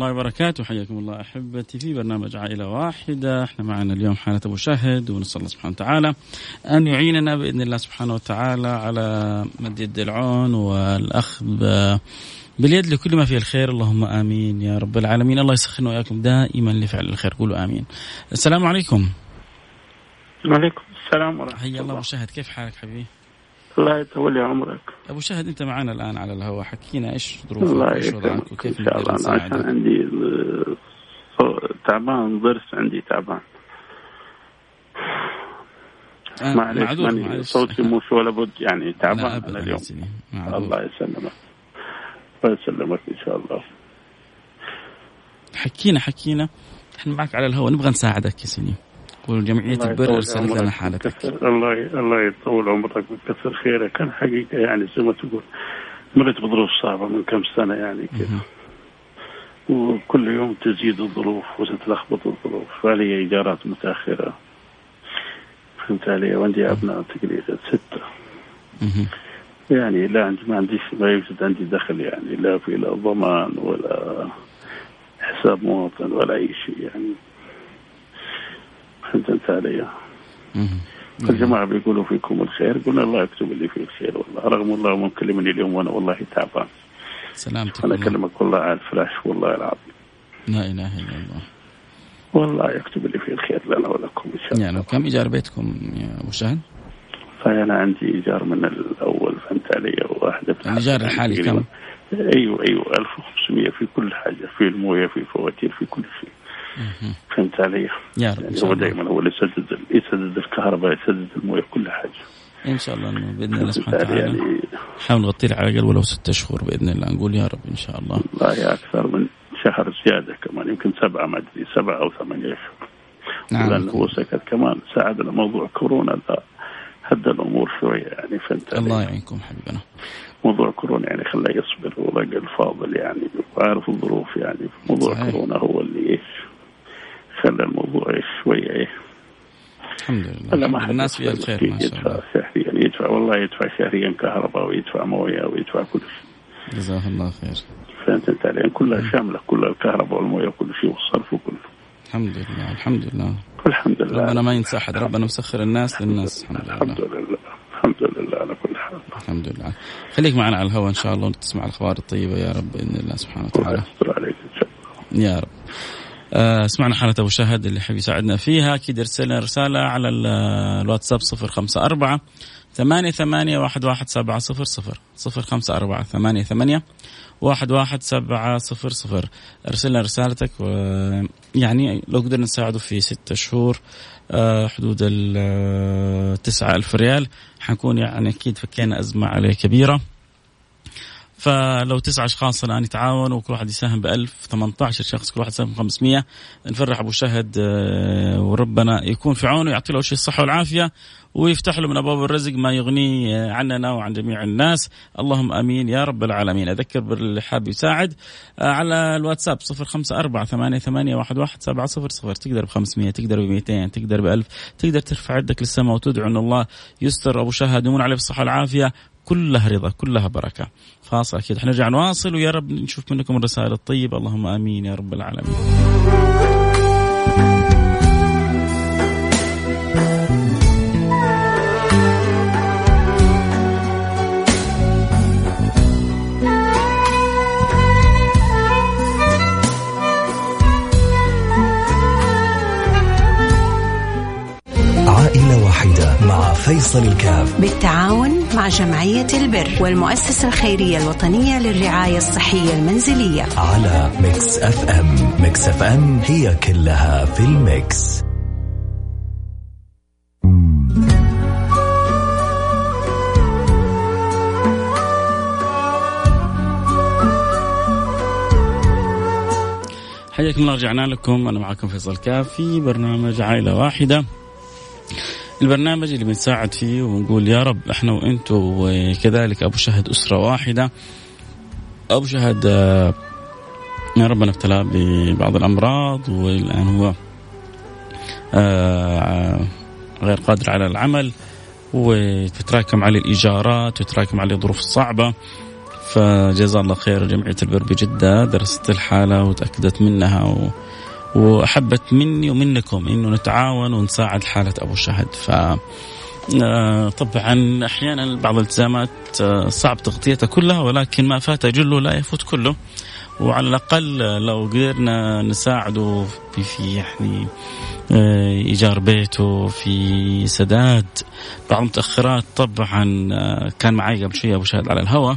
الله وبركاته. حياكم الله أحبتي في برنامج عائلة واحدة. إحنا معنا اليوم حالة أبو شاهد ونسأل الله سبحانه وتعالى أن يعيننا بإذن الله سبحانه وتعالى على مد يد العون والأخذ ب- باليد لكل ما فيه الخير. اللهم آمين يا رب العالمين. الله يسخرنا وإياكم دائما لفعل الخير. قولوا آمين. السلام عليكم. وعليكم السلام ورحمة حيا الله الله. أبو شاهد. كيف حالك حبيبي؟ الله يطول لي عمرك. أبو شاهد أنت معنا الآن على الهواء. حكينا إيش ظروفك وإيش وضعك وكيف إن شاء الله. أنا عشان نساعدك؟ عندي تعبان ضرس عندي تعبان. آه، معلش ماني صوتي مش ولا بد يعني تعبان يا اليوم. الله يسلمك. الله يسلمك إن شاء الله. حكينا حكينا. إحنا معك على الهواء نبغى نساعدك يا سيدي. الله البر ارسلت لنا حالتك. الله الله يطول عمرك ويكثر خيرك. كان حقيقة يعني زي ما تقول مريت بظروف صعبة من كم سنة يعني كذا مهم. وكل يوم تزيد الظروف وتتلخبط الظروف. فعلي إيجارات متأخرة. فهمت علي؟ وعندي أبناء تقريبا ستة. مهم. يعني لا عندي ما عنديش ما يوجد عندي دخل يعني. لا في لا ضمان ولا حساب مواطن ولا أي شيء يعني. فهمت علي مهم. الجماعة بيقولوا فيكم الخير قلنا الله يكتب لي فيه الخير والله رغم الله مكلمني اليوم وأنا والله تعبان سلامتك أنا. أكلمك والله على الفلاش والله العظيم لا إله إلا الله والله يكتب لي فيه الخير لنا ولكم إن شاء الله يعني كم إيجار بيتكم يا أبو شاهد؟ فأنا عندي إيجار من الأول فهمت علي واحدة الإيجار الحالي كم؟ أيوه أيوه 1500 في كل حاجة في الموية في فواتير في كل شيء. فهمت علي؟ يا رب يعني هو دائما هو اللي يسدد يسدد الكهرباء يسدد الموية كل حاجة. إن شاء الله إنه بإذن الله سبحانه؟ وتعالى. يعني؟ نحاول نغطي على الأقل ولو ستة شهور بإذن الله. نقول يا رب إن شاء الله. والله أكثر من شهر زيادة كمان يمكن سبعة ما أدري سبعة أو ثمانية شهور. نعم. لأنه هو سكت كمان ساعدنا موضوع كورونا ذا هدى الأمور شوية يعني فهمت؟ الله يعينكم حبيبنا. موضوع كورونا يعني خلاه يصبر ورجل الفاضل يعني وعارف الظروف يعني موضوع صحيح. كورونا هو اللي إيش خلى الموضوع شوية إيه. الحمد لله. ما. الناس فيها يدفع- الخير ما شاء يدفع الله. شهريا يدفع والله يدفع شهريا كهرباء ويدفع موية ويدفع كل شيء. جزاه الله خير. فهمت أنت علي كلها شاملة كلها الكهرباء والموية وكل شيء والصرف وكله الحمد لله الحمد لله. الحمد لله. ربنا ما ينسى احد ربنا مسخر الناس للناس الحمد لله. الحمد لله الحمد لله على كل حال. الحمد لله. خليك معنا على الهواء إن شاء الله وتسمع الأخبار الطيبة يا رب بإذن الله سبحانه الله وتعالى يستر عليك إن شاء الله. يا رب. سمعنا حالة أبو شاهد اللي حبي يساعدنا فيها. أكيد يرسل لنا رسالة على ال- الواتساب صفر خمسة أربعة ثمانية ثمانية واحد واحد سبعة صفر صفر. صفر خمسة أربعة ثمانية ثمانية واحد واحد سبعة صفر صفر. ارسل لنا رسالتك و يعني لو قدرنا نساعده في ستة شهور آه، حدود ال تسعة ألف ريال. حنكون يعني أكيد فكينا أزمة عليه كبيرة. فلو تسعة أشخاص الان يتعاونوا وكل واحد يساهم ب 1000 18 شخص كل واحد يساهم ب 500 نفرح أبو شهد آه، وربنا يكون في عونه يعطي له شيء الصحة والعافية ويفتح له من أبواب الرزق ما يغنيه آه، عننا وعن جميع الناس. اللهم آمين يا رب العالمين. أذكر باللي حاب يساعد آه، على الواتساب 054 88 11 700 تقدر ب 500 تقدر ب 200 تقدر ب 1000 تقدر ترفع يدك للسماء وتدعو ان الله. يستر أبو شهد يمون عليه بالصحة والعافية. كلها رضا كلها بركة. فاصل أكيد. حنرجع نواصل ويا رب نشوف منكم الرسائل الطيبة. اللهم آمين يا رب العالمين. واحدة مع فيصل الكاف. بالتعاون مع جمعية البر والمؤسسة الخيرية الوطنية للرعاية الصحية المنزلية. على Mix FM. Mix FM هي كلها في ال mix. حياكم الله رجعنا لكم. أنا معكم فيصل الكاف برنامج عائلة واحدة. البرنامج اللي بنساعد فيه ونقول يا رب إحنا وأنتم وكذلك أبو شهد أسرة واحدة. أبو شهد آه، يا ربنا ابتلاه ببعض الأمراض والآن هو آه، غير قادر على العمل وتتراكم عليه الإيجارات وتتراكم عليه الظروف الصعبة. فجزاه الله خير جمعية البر بجدة درست الحالة وتأكدت منها و... واحبت مني ومنكم إنه نتعاون ونساعد حالة أبو شهد. ف آه، طبعا أحيانا بعض الالتزامات آه، صعب تغطيتها كلها ولكن ما فات جله لا يفوت كله. وعلى الأقل لو قدرنا نساعده في في يعني آه، إيجار بيته في سداد. بعض المتأخرات طبعا كان معي قبل شوية أبو شهد على الهواء.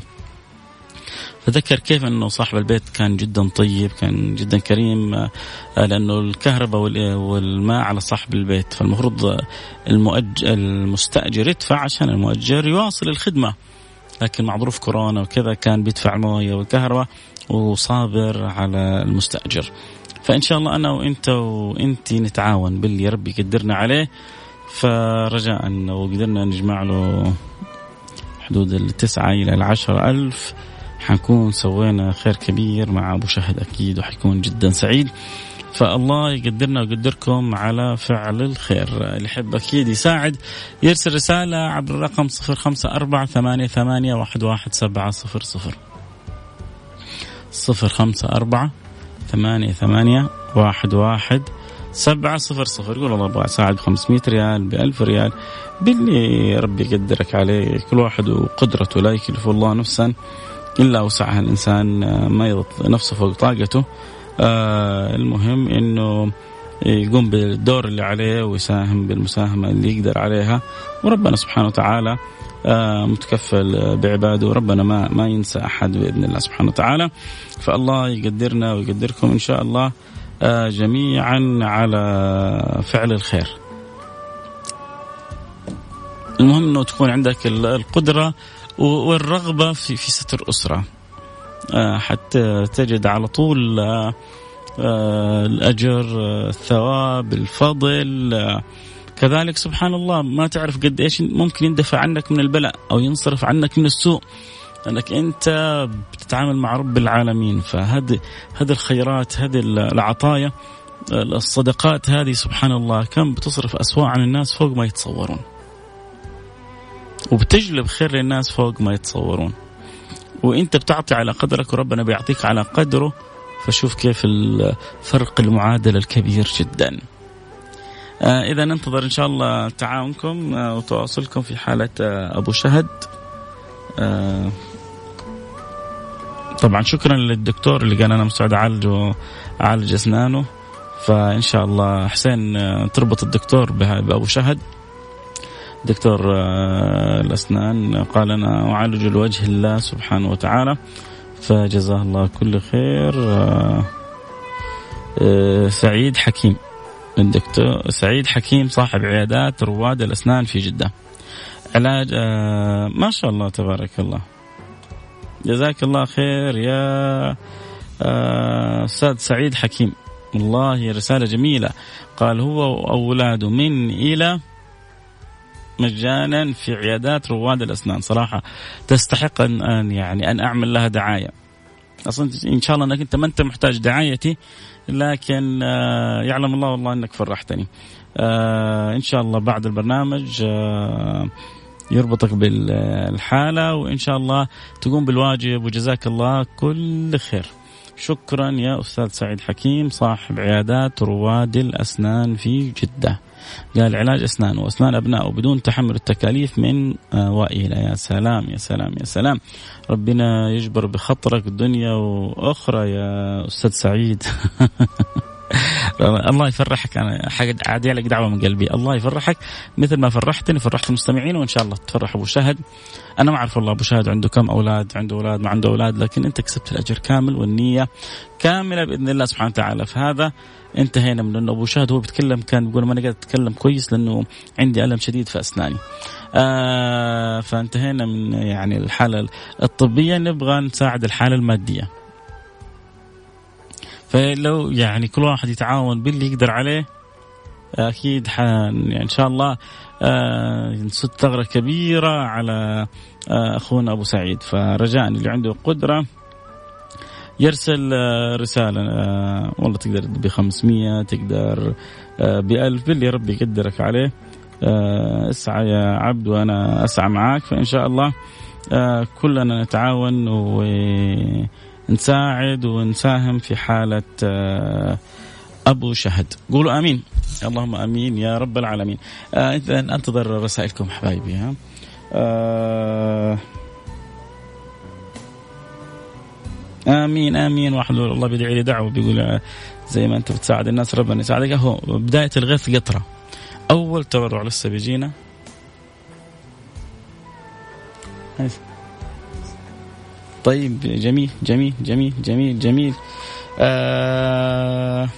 فذكر كيف إنه صاحب البيت كان جدا طيب كان جدا كريم آه، لأنه الكهرباء والماء على صاحب البيت فالمفروض المؤج المستأجر يدفع عشان المؤجر يواصل الخدمة. لكن مع ظروف كورونا وكذا كان بيدفع المويه والكهرباء وصابر على المستأجر. فإن شاء الله أنا وإنت وانت نتعاون باللي ربي يقدرنا عليه. فرجاء لو قدرنا نجمع له حدود التسعة إلى العشرة ألف حنكون سوينا خير كبير مع أبو شهد أكيد وحيكون جدا سعيد. فالله يقدرنا ويقدركم على فعل الخير. اللي يحب أكيد يساعد يرسل رسالة عبر الرقم صفر خمسة أربعة ثمانية, ثمانية واحد, واحد سبعة صفر صفر. صفر خمسة أربعة ثمانية ثمانية واحد واحد سبعة صفر صفر. يقول الله أبغى أساعد بخمسمية ريال بألف ريال. باللي ربي يقدرك عليه كل واحد وقدرته لا يكلف الله نفسا. إلا وسعها الإنسان آه، ما يضغط نفسه فوق طاقته. آه المهم أنه يقوم بالدور اللي عليه ويساهم بالمساهمة اللي يقدر عليها. وربنا سبحانه وتعالى آه متكفل بعباده. وربنا ما ما ينسى أحد بإذن الله سبحانه وتعالى. فالله يقدرنا ويقدركم إن شاء الله جميعا على فعل الخير. المهم أنه تكون عندك القدرة والرغبة في في ستر أسرة. آه، حتى تجد على طول آه، آه، الأجر الثواب الفضل كذلك سبحان الله ما تعرف قد إيش ممكن يندفع عنك من البلاء أو ينصرف عنك من السوء. لأنك أنت بتتعامل مع رب العالمين. فهذه هذه الخيرات هذه العطايا الصدقات هذه سبحان الله كم بتصرف اسواء عن الناس فوق ما يتصورون. وبتجلب خير للناس فوق ما يتصورون. وإنت بتعطي على قدرك وربنا بيعطيك على قدره. فشوف كيف الفرق المعادله الكبير جدا. آه إذا ننتظر إن شاء الله تعاونكم آه وتواصلكم في حالة آه أبو شهد. آه طبعا شكرا للدكتور اللي قال أنا مستعد اعالجه اعالج أسنانه. فإن شاء الله حسين آه، تربط الدكتور بأبو شهد. دكتور آه، الأسنان قال أنا أعالج الوجه الله سبحانه وتعالى فجزاه الله كل خير. آه، آه، سعيد حكيم الدكتور سعيد حكيم صاحب عيادات رواد الأسنان في جدة. علاج ما شاء الله تبارك الله. جزاك الله خير يا أستاذ سعيد حكيم. والله رسالة جميلة. قال هو وأولاده من إلى مجانا في عيادات رواد الأسنان. صراحة تستحق ان يعني أن أعمل لها دعاية. أصلا إن شاء الله أنك أنت ما أنت محتاج دعايتي لكن آه، يعلم الله والله أنك فرحتني. آه، إن شاء الله بعد البرنامج آه، يربطك بالحالة وإن شاء الله تقوم بالواجب وجزاك الله كل خير. شكرا يا أستاذ سعيد حكيم صاحب عيادات رواد الأسنان في جدة. قال علاج أسنان وأسنان ابنائه بدون تحمل التكاليف من آه، والى يا سلام يا سلام يا سلام. ربنا يجبر بخطرك دنيا وأخرى يا أستاذ سعيد. الله يفرحك. أنا عادي لك دعوة من قلبي. الله يفرحك. مثل ما فرحتني فرحت المستمعين وإن شاء الله تفرح أبو شهد أنا ما أعرف والله أبو شهد عنده كم أولاد عنده أولاد ما عنده أولاد لكن أنت كسبت الأجر كامل والنية كاملة بإذن الله سبحانه وتعالى. فهذا انتهينا من إنه أبو شهد هو بيتكلم كان بيقول ما أنا قادر أتكلم كويس لأنه عندي ألم شديد في أسناني. آه فانتهينا من يعني الحالة الطبية. نبغى نساعد الحالة المادية. فلو يعني كل واحد يتعاون باللي يقدر عليه أكيد حن يعني إن شاء الله آه نسد ثغرة كبيرة على آه أخونا أبو سعيد. فرجاء اللي عنده قدرة يرسل آه رسالة آه والله تقدر ب 500 تقدر ب 1000 باللي ربي يقدرك عليه. اسعى يا عبد وأنا أسعى معاك. فإن شاء الله كلنا نتعاون ونساعد ونساهم في حالة آه أبو شهد. قولوا آمين. اللهم آمين يا رب العالمين. آه إذا أنتظر رسائلكم حبايبي ها. آه آمين آمين. واحد الله بيدعي لي دعوة بيقول آه، زي ما أنت بتساعد الناس ربنا يساعدك. أهو بداية الغيث قطره أول تبرع لسه بيجينا. طيب جميل جميل جميل جميل جميل. آه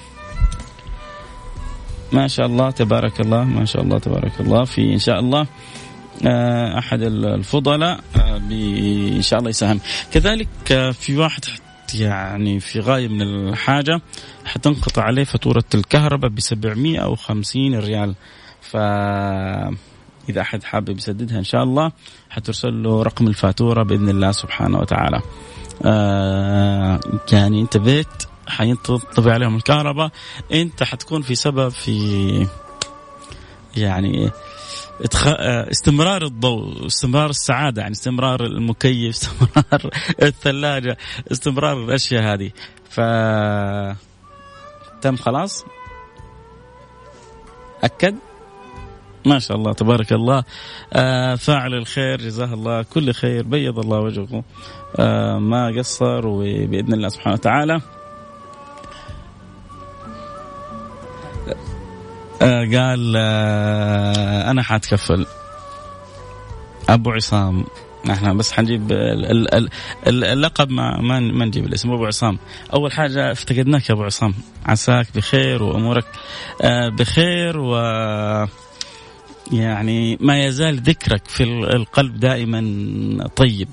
ما شاء الله تبارك الله ما شاء الله تبارك الله. في إن شاء الله آه، أحد الفضلاء آه، إن شاء الله يساهم. كذلك آه، في واحد يعني في غاية من الحاجة حتنقطع عليه فاتورة الكهرباء ب 750 ريال. ف إذا أحد حابب يسددها إن شاء الله حترسل له رقم الفاتورة بإذن الله سبحانه وتعالى. آه يعني أنت بيت حينطبع عليهم الكهرباء أنت حتكون في سبب في يعني استمرار الضوء استمرار السعادة يعني استمرار المكيف استمرار الثلاجة استمرار الأشياء هذه. ف تم خلاص؟ أكد؟ ما شاء الله تبارك الله. آه فاعل الخير جزاه الله كل خير بيض الله وجهه. آه ما قصر وبإذن الله سبحانه وتعالى. آه قال أنا حاتكفل. أبو عصام. إحنا بس حنجيب اللقب ما ما, نجيب الاسم أبو عصام. أول حاجة افتقدناك يا أبو عصام. عساك بخير وأمورك. بخير و يعني ما يزال ذكرك في القلب دائما طيب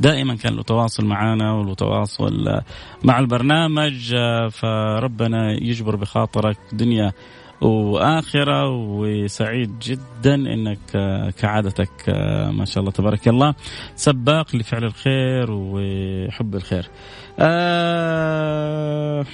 دائما كان له تواصل معنا وله تواصل مع البرنامج فربنا يجبر بخاطرك دنيا وآخرة وسعيد جدا إنك كعادتك ما شاء الله تبارك الله سباق لفعل الخير وحب الخير. آه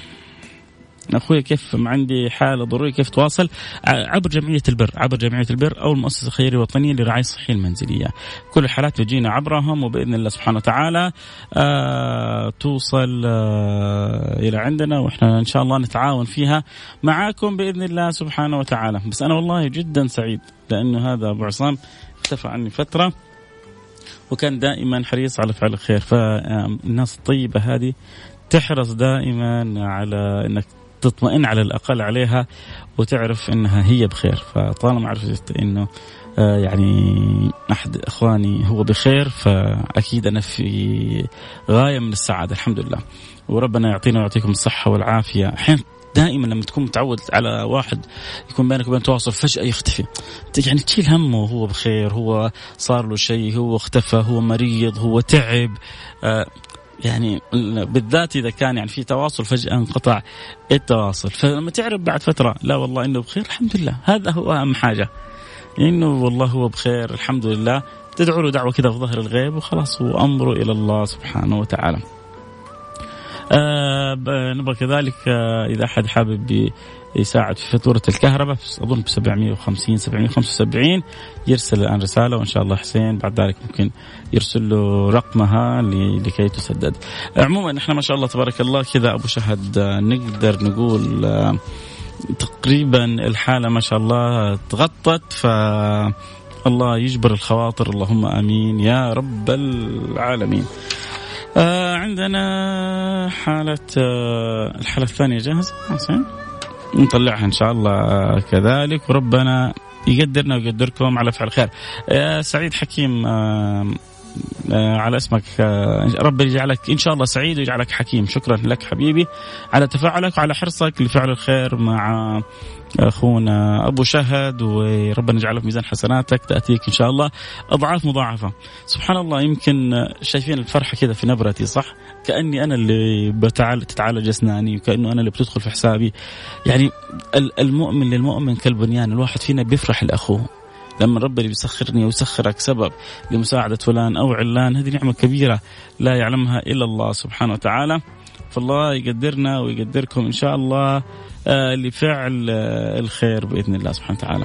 أخوي كيف عندي حالة ضرورية؟ كيف تواصل؟ عبر جمعية البر عبر جمعية البر أو المؤسسة الخيرية الوطنيه للرعايه الصحيه المنزلية. كل الحالات بتجينا عبرهم وبإذن الله سبحانه وتعالى آه توصل آه إلى عندنا وإحنا إن شاء الله نتعاون فيها معاكم بإذن الله سبحانه وتعالى. بس أنا والله جدا سعيد لأنه هذا أبو عصام اختفى عني فترة وكان دائما حريص على فعل الخير. فالناس الطيبة هذه تحرص دائما على إنك تطمئن على الأقل عليها وتعرف إنها هي بخير. فطالما عرفت إنه آه، يعني أحد إخواني هو بخير فأكيد أنا في غاية من السعادة الحمد لله. وربنا يعطينا ويعطيكم الصحة والعافية. أحيانا دائما لما تكون متعود على واحد يكون بينك وبين تواصل فجأة يختفي. يعني تشيل همه هو بخير هو صار له شيء هو اختفى هو مريض هو تعب. آه يعني بالذات إذا كان يعني في تواصل فجأة انقطع التواصل. فلما تعرف بعد فترة لا والله إنه بخير الحمد لله. هذا هو أهم حاجة. إنه والله هو بخير الحمد لله. تدعو له دعوة كذا في ظهر الغيب وخلاص هو امره إلى الله سبحانه وتعالى. آه نبغى كذلك آه إذا أحد حابب يساعد في فاتورة الكهرباء أظن ب 750 775 يرسل الآن رسالة وإن شاء الله حسين بعد ذلك ممكن يرسل له رقمها لكي تسدد عموما إحنا ما شاء الله تبارك الله كذا أبو شهد نقدر نقول آه، تقريبا الحالة ما شاء الله تغطت ف الله يجبر الخواطر اللهم آمين يا رب العالمين. آه عندنا حالة آه الحالة الثانية جاهزة حسين؟ نطلعها إن شاء الله كذلك وربنا يقدرنا ويقدركم على فعل خير. يا سعيد حكيم آه، على اسمك آه، ربي يجعلك إن شاء الله سعيد ويجعلك حكيم. شكرا لك حبيبي. على تفاعلك وعلى حرصك لفعل الخير مع أخونا أبو شهد وربنا يجعله في ميزان حسناتك. تأتيك إن شاء الله أضعاف مضاعفة. سبحان الله يمكن شايفين الفرحة كذا في نبرتي صح؟ كأني أنا اللي بتعال تتعالج اسناني وكأنه أنا اللي بتدخل في حسابي. يعني المؤمن للمؤمن كالبنيان الواحد فينا بيفرح لأخوه. لما ربنا بيسخرني ويسخرك سبب لمساعدة فلان أو علان هذه نعمة كبيرة لا يعلمها إلا الله سبحانه وتعالى. فالله يقدرنا ويقدركم إن شاء الله آه، لفعل آه، الخير بإذن الله سبحانه وتعالى.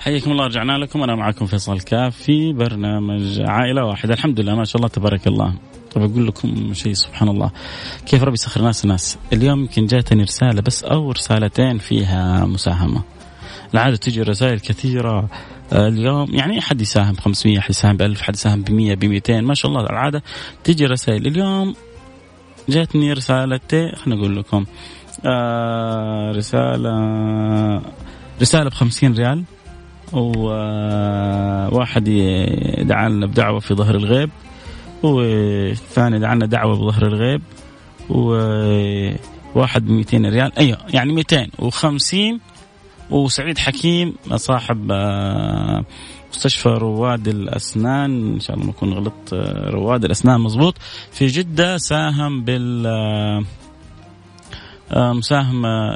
حياكم الله رجعنا لكم. أنا معكم فيصل كاف في برنامج عائلة واحدة الحمد لله ما شاء الله تبارك الله. طب أقول لكم شيء سبحان الله. كيف ربي يسخر ناس؟ ناس. اليوم يمكن جاتني رسالة بس أو رسالتين فيها مساهمة. العادة تجي رسائل كثيرة. اليوم يعني أحد يساهم 500 أحد يساهم ب 1000 أحد يساهم ب 100 ب 200 ما شاء الله العادة تجي رسائل. اليوم جاتني رسالتين خلينا أقول لكم. آه رسالة رسالة ب 50 ريال. وواحد دعا لنا بدعوة في ظهر الغيب والثاني دعا لنا دعوة بظهر الغيب وواحد ب 200 ريال. أيوه يعني 250 وسعيد حكيم صاحب آه، مستشفى رواد الأسنان. إن شاء الله ما اكون غلطت آه، رواد الأسنان مضبوط في جدة ساهم بال آه، مساهمة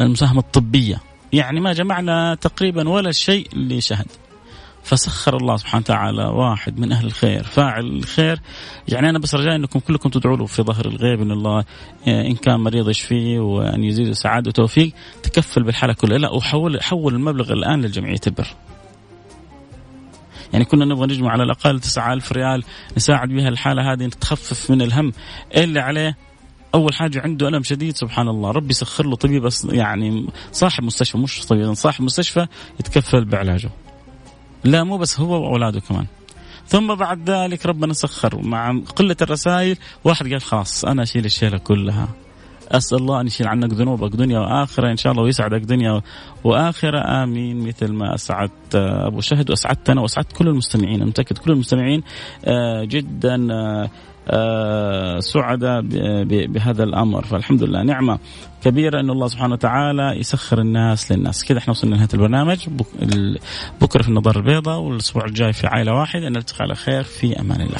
المساهمة الطبية يعني ما جمعنا تقريبا ولا شيء لشهد. فسخر الله سبحانه وتعالى واحد من أهل الخير. فاعل الخير يعني أنا بس رجاء إنكم كلكم تدعوا له في ظهر الغيب إن الله آه، إن كان مريض يشفيه وأن يزيده سعادة وتوفيق. تكفل بالحالة كلها. لا وحول حول المبلغ الآن للجمعيه البر. يعني كنا نبغى نجمع على الأقل 9000 ريال نساعد بها الحالة هذه تخفف من الهم اللي عليه. أول حاجة عنده ألم شديد سبحان الله. ربي يسخر له طبيب يعني صاحب مستشفى مش طبيب صاحب مستشفى يتكفل بعلاجه. لا مو بس هو وأولاده كمان. ثم بعد ذلك ربنا سخر مع قلة الرسائل واحد قال خلاص أنا أشيل الشيلة كلها. أسأل الله أن يشيل عنك ذنوبك دنيا وآخرة إن شاء الله ويسعدك دنيا وآخرة. آمين. مثل ما أسعدت أبو شهد وأسعدت أنا وأسعدت كل المستمعين. أنا متأكد كل المستمعين آه، جدا آه، سعداء بهذا الأمر. فالحمد لله نعمة كبيرة إن الله سبحانه وتعالى يسخر الناس للناس. كذا إحنا وصلنا لنهاية البرنامج. بكرة في النظر البيضاء والأسبوع الجاي في عائلة واحدة. نلتقي على خير في أمان الله.